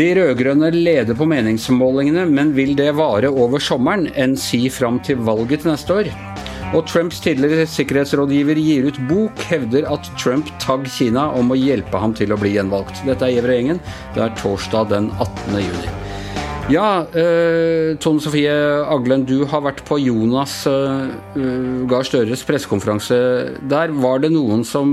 De rød-grønne leder på meningsmålingene, men vil det vare over sommeren, enn si fram til valget til neste år? Og Trumps tidligere sikkerhetsrådgiver gir ut bok, hevder at Trump tagg Kina om å hjelpe ham til å bli gjenvalgt. Dette er Gjevrøy-gjengen. Det er torsdag den 18. juni. Ja, eh, Tone Sofie Aglen, du har vært på Jonas eh, Gahr Støres pressekonferanse der. Var det noen som,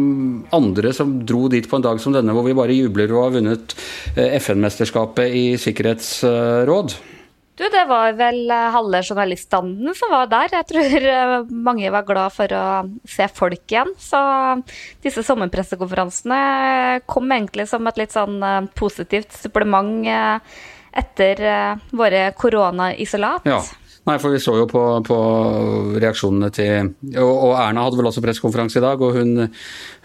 andre som dro dit på en dag som denne, hvor vi bare jubler og har vunnet eh, FN-mesterskapet i sikkerhetsråd? Du, det var vel eh, halve journaliststanden som var der. Jeg tror eh, mange var glad for å se folk igjen. Så disse sommerpressekonferansene kom egentlig som et litt sånn eh, positivt supplement etter våre koronaisolat. Ja. Nei, for vi så jo på, på reaksjonene til og, og, Erna hadde vel også pressekonferanse i dag, og hun,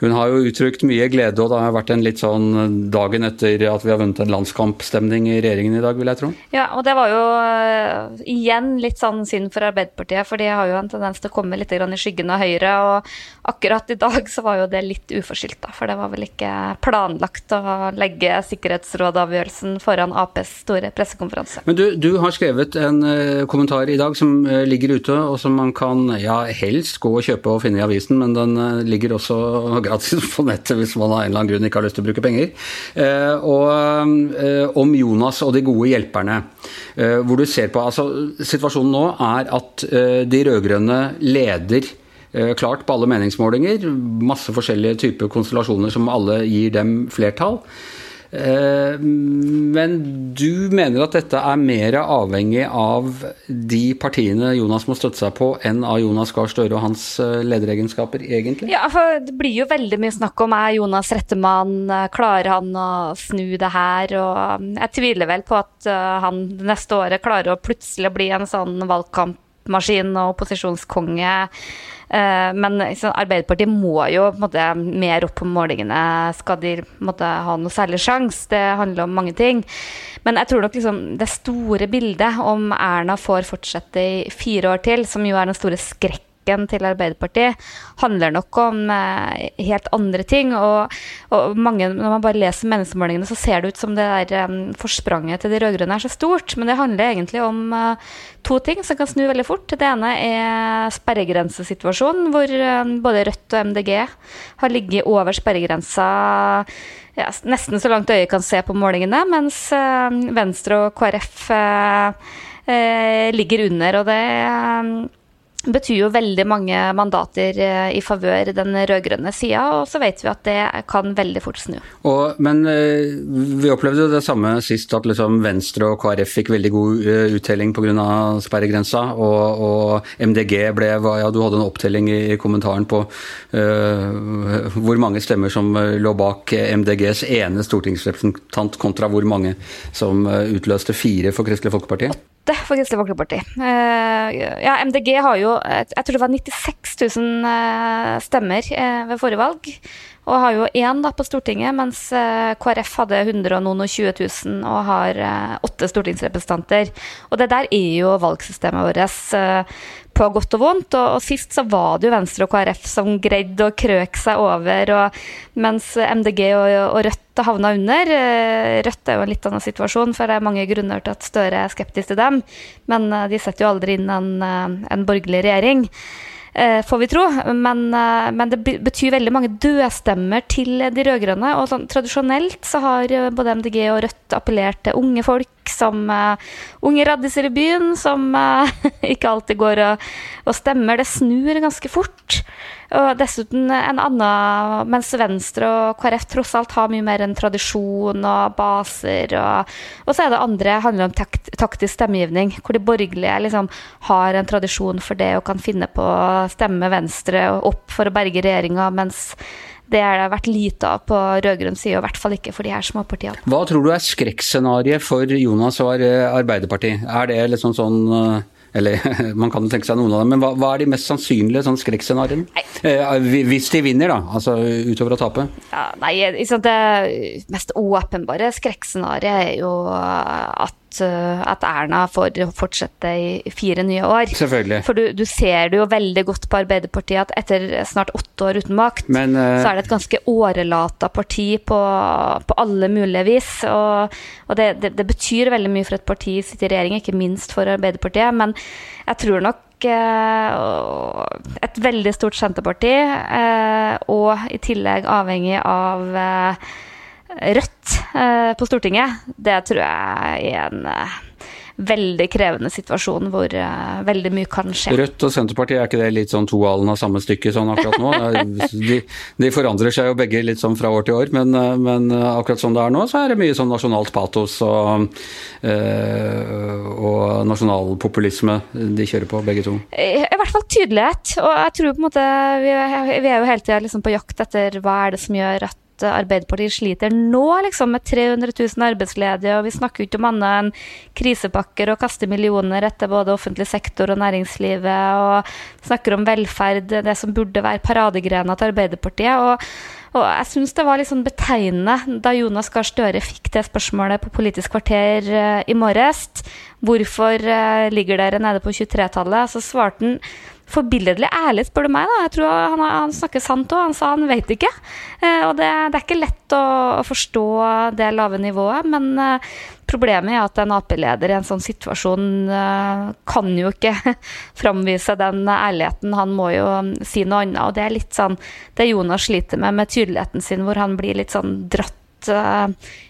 hun, har jo uttrykt mye glede. Og det har vært en litt sånn dagen etter at vi har vunnet en landskampstemning i regjeringen i dag, vil jeg tro. Ja, og det var jo uh, igjen litt sånn synd for Arbeiderpartiet, for de har jo en tendens til å komme litt i skyggen av Høyre. Og akkurat i dag så var jo det litt uforskyldt, da, for det var vel ikke planlagt å legge sikkerhetsrådavgjørelsen foran Aps store pressekonferanse. Men du, du har skrevet en kommentar kommentar i dag som eh, ligger ute, og som man kan ja, helst gå og kjøpe og finne i avisen, men den eh, ligger også gratis på nettet hvis man av en eller annen grunn ikke har lyst til å bruke penger. Eh, og om Jonas og de gode hjelperne. Hvor du ser på altså Situasjonen nå er at de rød-grønne leder klart på alle meningsmålinger. Masse forskjellige typer konstellasjoner som alle gir dem flertall. Eh, men du mener at dette er mer avhengig av de partiene Jonas må støtte seg på, enn av Jonas Gahr Støre og hans eh, lederegenskaper, egentlig? Ja, for det blir jo veldig mye snakk om er Jonas rette mann, klarer han å snu det her? Og jeg tviler vel på at eh, han neste året klarer å plutselig bli en sånn valgkampmaskin og opposisjonskonge men Arbeiderpartiet må jo måte, mer opp på målingene skal de måte, ha noe særlig sjanse. Det handler om mange ting. Men jeg tror nok liksom, det store bildet om Erna får fortsette i fire år til, som jo er den store skrekken politikken til Arbeiderpartiet handler nok om eh, helt andre ting. Og, og, mange, når man bare leser meningsmålingene, så ser det ut som det der forspranget til de rød-grønne er så stort. Men det handler egentlig om uh, to ting som kan snu veldig fort. Det ene er sperregrensesituasjonen, hvor både Rødt og MDG har ligget over sperregrensa ja, nesten så langt øyet kan se på målingene, mens Venstre og KrF ligger under. og det betyr jo veldig mange mandater eh, i favør den rød-grønne sida, og så vet vi at det kan veldig fort snu. Og, men eh, vi opplevde jo det samme sist, at liksom Venstre og KrF fikk veldig god eh, uttelling pga. sperregrensa, og, og, MDG ble Ja, du hadde en opptelling i, kommentaren på uh, hvor mange stemmer som lå bak MDGs ene stortingsrepresentant, kontra hvor mange som utløste fire for Kristelig Folkeparti? For Kristelig Folkeparti. Uh, ja, MDG har jo jeg tror det var 96 000 uh, stemmer ved forrige valg. Og har jo én på Stortinget, mens eh, KrF hadde 100 og noen og 20 000 og har åtte stortingsrepresentanter. Og det der er jo valgsystemet vårt på godt og vondt. Og, og, sist så var det jo Venstre og KrF som greide å krøke seg over, og, mens MDG og, og Rødt havna under. Eh, Rødt er jo en litt annen situasjon, for det er mange grunner til at Støre er skeptisk til dem. Men eh, de setter jo aldri inn en, eh, en borgerlig regjering. Eh, får vi tro. Men, eh, men, det betyr veldig mange dødstemmer til de rød-grønne. Og sånn, tradisjonelt så har eh, både MDG og Rødt appellert til unge folk som uh, unge raddiser i byen, som uh, ikke alltid går og, og stemmer. Det snur ganske fort. Og dessuten en annen Mens Venstre og KrF tross alt har mye mer en tradisjon og baser. Og, og så er det andre handler om takt, taktisk stemmegivning, hvor de borgerlige liksom har en tradisjon for det og kan finne på å stemme Venstre opp for å berge regjeringa, mens det har det vært lite av på rød-grønn side, og i hvert fall ikke for de her småpartiene. Hva tror du er skrekkscenarioet for Jonas og Arbeiderpartiet? Er det liksom sånn sånn, eller man kan tenke seg noen av dem, men hva, hva er de mest sannsynlige sånn skrekkscenarioene? Eh, hvis de vinner, da, altså utover å tape? Ja, nei, liksom det mest åpenbare skrekkscenarioet er jo at at Erna får fortsette i fire nye år. Selvfølgelig. For du, du, ser det jo veldig godt på Arbeiderpartiet at etter snart åtte år uten makt, Men, uh, så er det et ganske årelata parti på, på alle mulige vis. Og, og det, det, det, betyr veldig mye for et parti som sitter i regjering, ikke minst for Arbeiderpartiet. Men jeg tror nok uh, et veldig stort Senterparti, og i tillegg avhengig av Rødt eh, på Stortinget, det tror jeg er en eh, veldig krevende situasjon hvor uh, veldig mye kan skje. Rødt og Senterpartiet, er ikke det litt sånn to alen av samme stykke sånn akkurat nå? De, de, forandrer seg jo begge litt sånn fra år til år, men, men, akkurat som det er nå, så er det mye sånn nasjonalt patos og, og nasjonalpopulisme de kjører på, begge to. I, I, hvert fall tydelighet, og jeg tror på en måte Vi, vi er jo hele tida liksom på jakt etter hva er det som gjør at Arbeiderpartiet sliter nå liksom, med 300 000 arbeidsledige, og vi snakker ikke om annet enn krisepakker og kaste millioner etter både offentlig sektor og næringslivet, og snakker om velferd, det som burde være paradegrena til Arbeiderpartiet. og og jeg syns det var litt sånn betegnende da Jonas Gahr Støre fikk det spørsmålet på Politisk kvarter uh, i morges. Hvorfor uh, ligger dere nede på 23-tallet? Så svarte han forbilledlig ærlig, spør du meg. da. Jeg tror Han, han snakker sant òg. Han sa han vet ikke. Eh, og det, det, er ikke lett å, å, forstå det lave nivået. Men eh, problemet er at en Ap-leder i en sånn situasjon eh, kan jo ikke framvise den ærligheten. Han må jo si noe annet. Og det er litt sånn det Jonas sliter med, med tydeligheten sin, hvor han blir litt sånn dratt uh,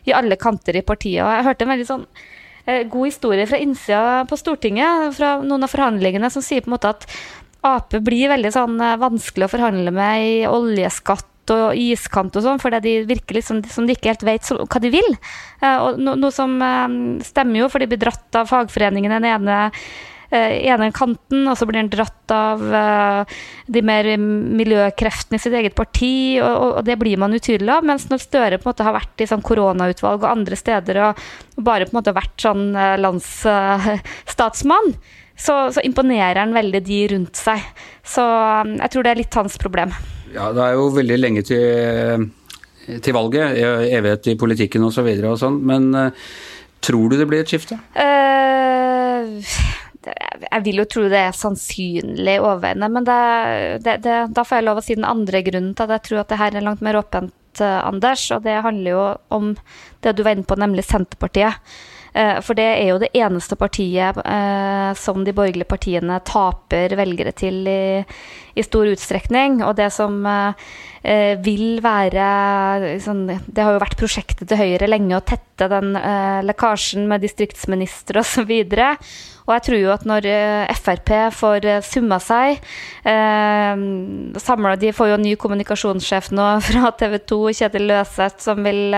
i alle kanter i partiet. Og jeg hørte en veldig sånn uh, god historie fra innsida på Stortinget, fra noen av forhandlingene, som sier på en måte at Ap blir veldig sånn eh, vanskelig å forhandle med i oljeskatt og iskant og sånn, fordi de virker liksom som de ikke helt vet hva de vil. Eh, og no, noe som eh, stemmer jo, for de blir dratt av fagforeningen den ene ene kanten, og så blir han dratt av de mer miljøkreftene i sitt eget parti, og, det blir man utydelig av. Mens når Støre på en måte har vært i sånn koronautvalg og andre steder og, bare på en måte vært sånn landsstatsmann, så, så, imponerer han veldig de rundt seg. Så jeg tror det er litt hans problem. Ja, det er jo veldig lenge til, til valget, evighet i politikken osv. og, og sånn, men uh, tror du det blir et skifte? Uh, jeg vil jo tro det er sannsynlig overveiende, men det, det, det, da får jeg lov å si den andre grunnen til at jeg tror at det her er langt mer åpent, Anders. Og det handler jo om det du var inne på, nemlig Senterpartiet. Eh, for det er jo det eneste partiet eh, som de borgerlige partiene taper velgere til i, i stor utstrekning. Og det som eh, vil være sånn, Det har jo vært prosjektet til Høyre lenge å tette den lekkasjen med distriktsministre osv. Og jeg tror jo at når Frp får summa seg samlet, De får jo en ny kommunikasjonssjef nå fra TV 2, Kjetil Løseth, som vil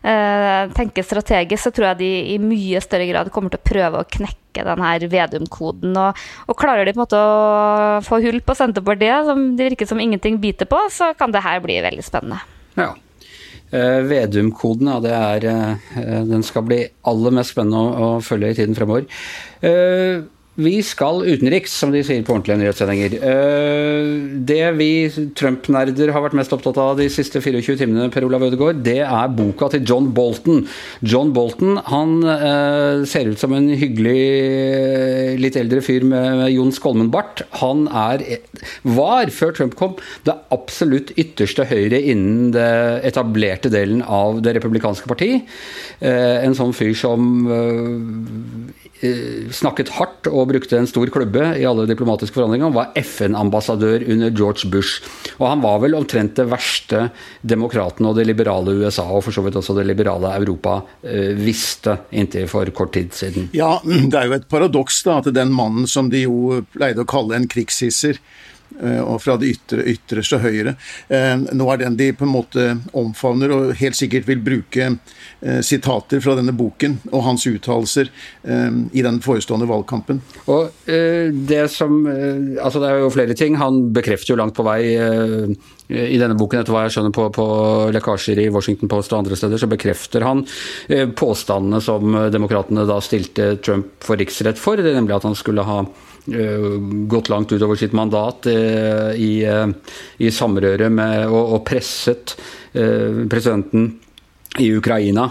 tenker strategisk, så tror jeg de i mye større grad kommer til å prøve å knekke den her Vedum-koden. Og, og, klarer de på en måte å få hull på Senterpartiet, som det virker som ingenting biter på, så kan det her bli veldig spennende. Ja. Uh, Vedum-koden, ja, det er, uh, den skal bli aller mest spennende å, å følge i tiden fremover. Uh, vi skal utenriks, som de sier på ordentlige nyhetssendinger. Eh, det vi Trump-nerder har vært mest opptatt av de siste 24 timene, Per Olav Ødegaard, det er boka til John Bolton. John Bolton han eh, ser ut som en hyggelig, litt eldre fyr med, Jon Skolmen-bart. Han er, var, før Trump kom, det absolutt ytterste høyre innen det etablerte delen av det republikanske parti. Eh, en sånn fyr som Eh, snakket hardt og brukte en stor klubbe i alle diplomatiske forhandlinger. Var FN-ambassadør under George Bush. Og han var vel omtrent det verste demokratene og det liberale USA, og for så vidt også det liberale Europa, eh, visste inntil for kort tid siden. Ja, det er jo et paradoks da, at den mannen som de jo pleide å kalle en krigshisser, og fra det ytre, ytterste høyre. Eh, nå er den de på en måte omfavner, og helt sikkert vil bruke eh, sitater fra denne boken og hans uttalelser i den forestående valgkampen. Og det som Altså, det er jo flere ting. Han bekrefter jo langt på vei i denne boken, etter hva jeg skjønner på, på lekkasjer i Washington Post og andre steder, så bekrefter han påstandene som demokratene da stilte Trump for riksrett for, nemlig at han skulle ha Eh, gått langt utover sitt mandat eh, i, eh, i samrøre med og, og presset presidenten i Ukraina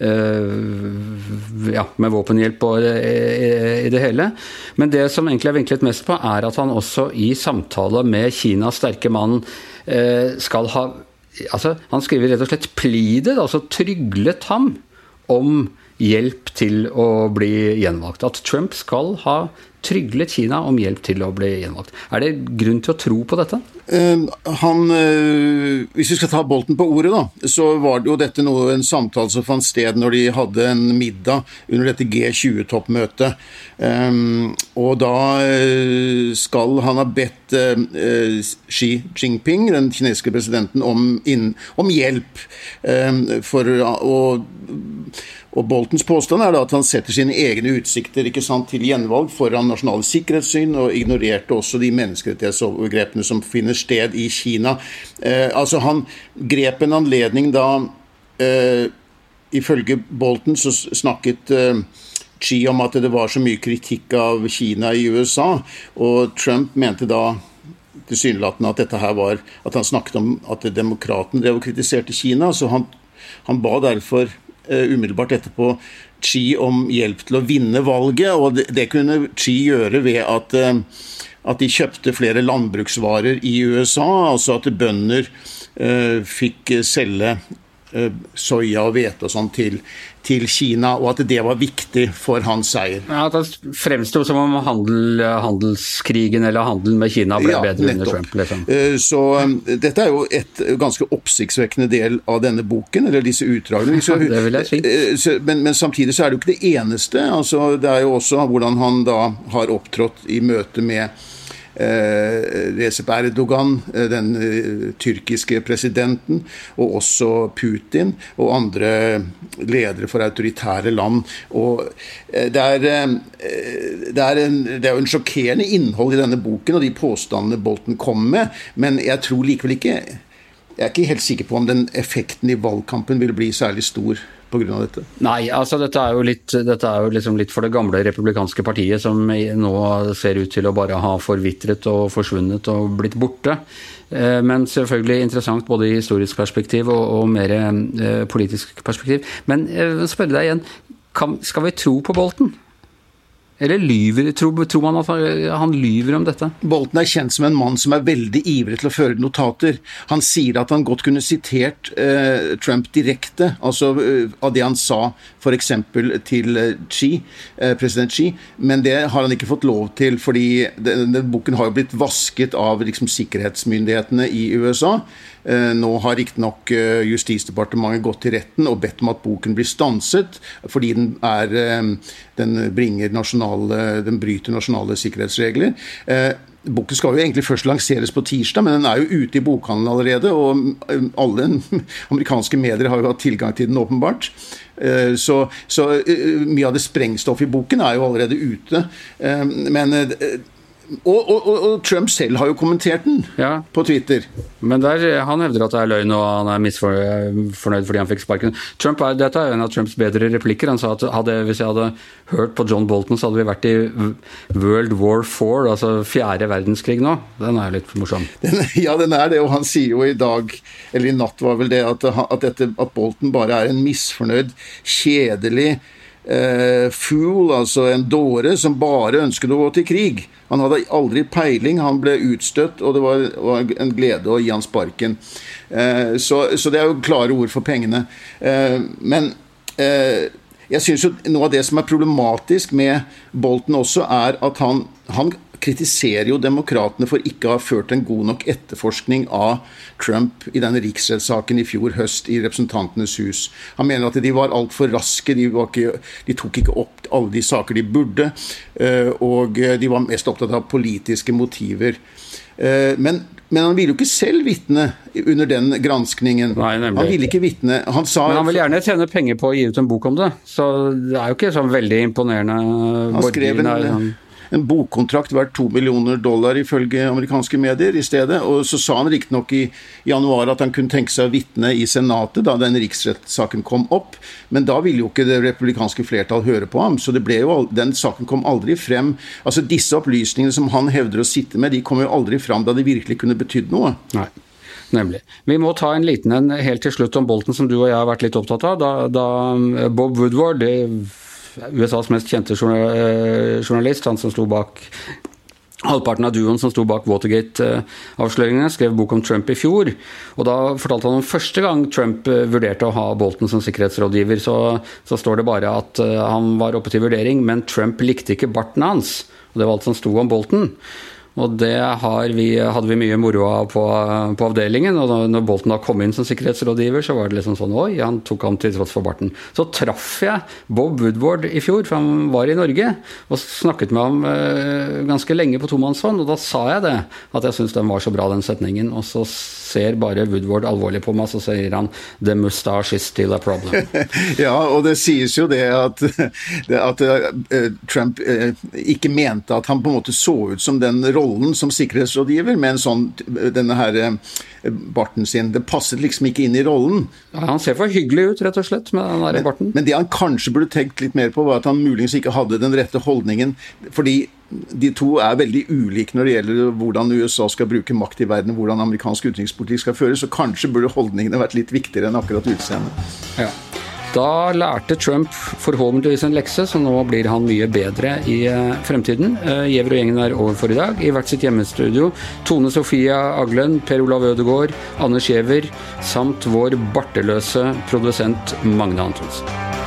ja, med våpenhjelp og i det hele. Men det som egentlig er vinklet mest på, er at han også i samtale med Kinas sterke mann skal ha altså, Han skriver rett og slett 'pleaded', altså tryglet ham om hjelp til å bli gjenvalgt. At Trump skal ha tryglet Kina om hjelp til å bli gjenvalgt. Er det grunn til å tro på dette? Uh, han, uh, hvis vi skal ta Bolten på ordet, da, så var det jo dette noe, en samtale som fant sted når de hadde en middag under dette G20-toppmøtet. Um, og da skal han ha bedt Xi Jinping, den kinesiske presidenten, om, inn, om hjelp for å og Boltons påstand er da at han setter sine egne utsikter sant, til gjenvalg foran nasjonale sikkerhetssyn, og ignorerte også de menneskerettighetsovergrepene som finner sted i Kina. Eh, altså Han grep en anledning da eh, Ifølge Bolton så snakket eh, Xi om at det var så mye kritikk av Kina i USA, og Trump mente da tilsynelatende at dette her var At han snakket om at demokraten drev og kritiserte Kina, så han, han ba derfor umiddelbart etterpå Xi om hjelp til å vinne valget. og Det, kunne Xi gjøre ved at, eh, at, de kjøpte flere landbruksvarer i USA. Altså at bønder uh, fikk selge soya og hvete og sånn til, til Kina, og at det var viktig for hans seier. Ja, at Det fremsto som om handel, handelskrigen eller handelen med Kina ble ja, bedre under Trump. Liksom. Eh, så um, dette er jo et ganske oppsiktsvekkende del av denne boken, eller disse utdragene. det vil jeg si. Eh, men, men, samtidig så er det jo ikke det eneste. Altså, det er jo også hvordan han da har opptrådt i møte med Eh, Recep Erdogan, eh, den eh, tyrkiske presidenten, og også Putin og andre ledere for autoritære land. Og det er, det er, en, det er en sjokkerende innhold i denne boken og de påstandene Bolten kom med, men jeg tror likevel ikke jeg er ikke helt sikker på om den effekten i valgkampen vil bli særlig stor pga. dette? Nei, altså dette er jo, litt, dette er jo liksom litt for det gamle republikanske partiet, som nå ser ut til å bare ha forvitret og forsvunnet og blitt borte. Eh, men selvfølgelig interessant både i historisk perspektiv og, og mer eh, politisk perspektiv. Men jeg vil spørre deg igjen, kan, skal vi tro på Bolten? Eller lyver, tror, tror, man at han lyver om dette? Bolten er kjent som en mann som er veldig ivrig til å føre notater. Han sier at han godt kunne sitert eh, Trump direkte, altså eh, av det han sa f.eks. til eh, Xi, eh, president Xi, men det har han ikke fått lov til, fordi denne boken har jo blitt vasket av liksom, sikkerhetsmyndighetene i USA. Eh, nå har riktignok eh, Justisdepartementet gått til retten og bedt om at boken blir stanset, fordi den, er, eh, den, nasjonale, den bryter nasjonale sikkerhetsregler. Boken skal jo egentlig først lanseres på tirsdag, men den er jo ute i bokhandelen allerede. Og alle amerikanske medier har jo hatt tilgang til den, åpenbart. Så, så mye av det sprengstoffet i boken er jo allerede ute. Men og, og, og, Trump selv har jo kommentert den ja. på Twitter. Men der, han hevder at det er løgn, og han er misfornøyd fordi han fikk sparken. Trump er, dette er en av Trumps bedre replikker. Han sa at hadde, hvis jeg hadde hørt på John Bolton, så hadde vi vært i World War IV, altså fjerde verdenskrig nå. Den er litt morsom. Den, ja, den er det, og han sier jo i dag, eller i natt var vel det, at, at, dette, at Bolton bare er en misfornøyd, kjedelig eh, fool, altså en dåre som bare ønsket å gå til krig. Han hadde aldri peiling, han ble utstøtt, og det var, var en glede å gi han sparken. Eh, så, så, det er jo klare ord for pengene. Eh, men eh, jeg syns jo noe av det som er problematisk med Bolten også, er at han, han kritiserer jo demokratene for ikke å ha ført en god nok etterforskning av Trump i denne riksrettssaken i fjor høst i Representantenes hus. Han mener at de var altfor raske, de, var ikke, de, tok ikke opp alle de saker de burde, eh, og de var mest opptatt av politiske motiver. Eh, men, men han ville jo ikke selv vitne under den granskningen. Nei, han ville ikke vitne. Han sa Men han vil gjerne tjene penger på å gi ut en bok om det, så det er jo ikke sånn veldig imponerende. Han skrev en, en bokkontrakt verdt to millioner dollar, ifølge amerikanske medier, i stedet. Og så sa han riktignok i januar at han kunne tenke seg å vitne i Senatet da den riksrettssaken kom opp, men da ville jo ikke det republikanske flertall høre på ham. Så jo, den saken kom aldri frem. Altså Disse opplysningene som han hevder å sitte med, de kom jo aldri frem da de virkelig kunne betydd noe. Nei. Nemlig. Vi må ta en liten en helt til slutt om Bolten, som du og jeg har vært litt opptatt av. Da, da Bob Woodward, USAs mest kjente journalist, han som sto bak Halvparten av duoen som sto bak Watergate-avsløringene, skrev bok om Trump i fjor. og Da fortalte han om første gang Trump eh, vurderte å ha Bolton som sikkerhetsrådgiver. Så, så står det bare at eh, han var oppe til vurdering, men Trump likte ikke barten hans. og Det var alt som sto om Bolton. Og det vi, hadde vi mye moro av på, på, avdelingen. Og når Bolten da kom inn som sikkerhetsrådgiver, så var det liksom sånn Oi, han tok ham til tross for barten. Så traff jeg Bob Woodward i fjor, for han var i Norge, og snakket med ham eh, ganske lenge på tomannshånd. Og da sa jeg det, at jeg syntes den var så bra, den setningen. Og så ser bare Woodward alvorlig på meg, så sier han 'The mustache is still a problem'. ja, og det sies jo det at, at uh, Trump uh, ikke mente at han på en måte så ut som den rollen rollen som sikkerhetsrådgiver med en sånn, denne her eh, barten sin. Det passet liksom ikke inn i rollen. Ja, han ser for hyggelig ut, rett og slett, med den der barten. Men det han kanskje burde tenkt litt mer på, var at han muligens ikke hadde den rette holdningen. fordi de to er veldig ulike når det gjelder hvordan USA skal bruke makt i verden, hvordan amerikansk utenrikspolitikk skal føres, så kanskje burde holdningene vært litt viktigere enn akkurat utseendet. Ja. Da lærte Trump forhåpentligvis en lekse, så nå blir han mye bedre i eh, fremtiden. Gjever og gjengen er over for i dag. I hvert sitt hjemmestudio Tone Sofia Aglen, Per Olav Ødegaard, Anders Giæver samt vår barteløse produsent Magne Antonsen.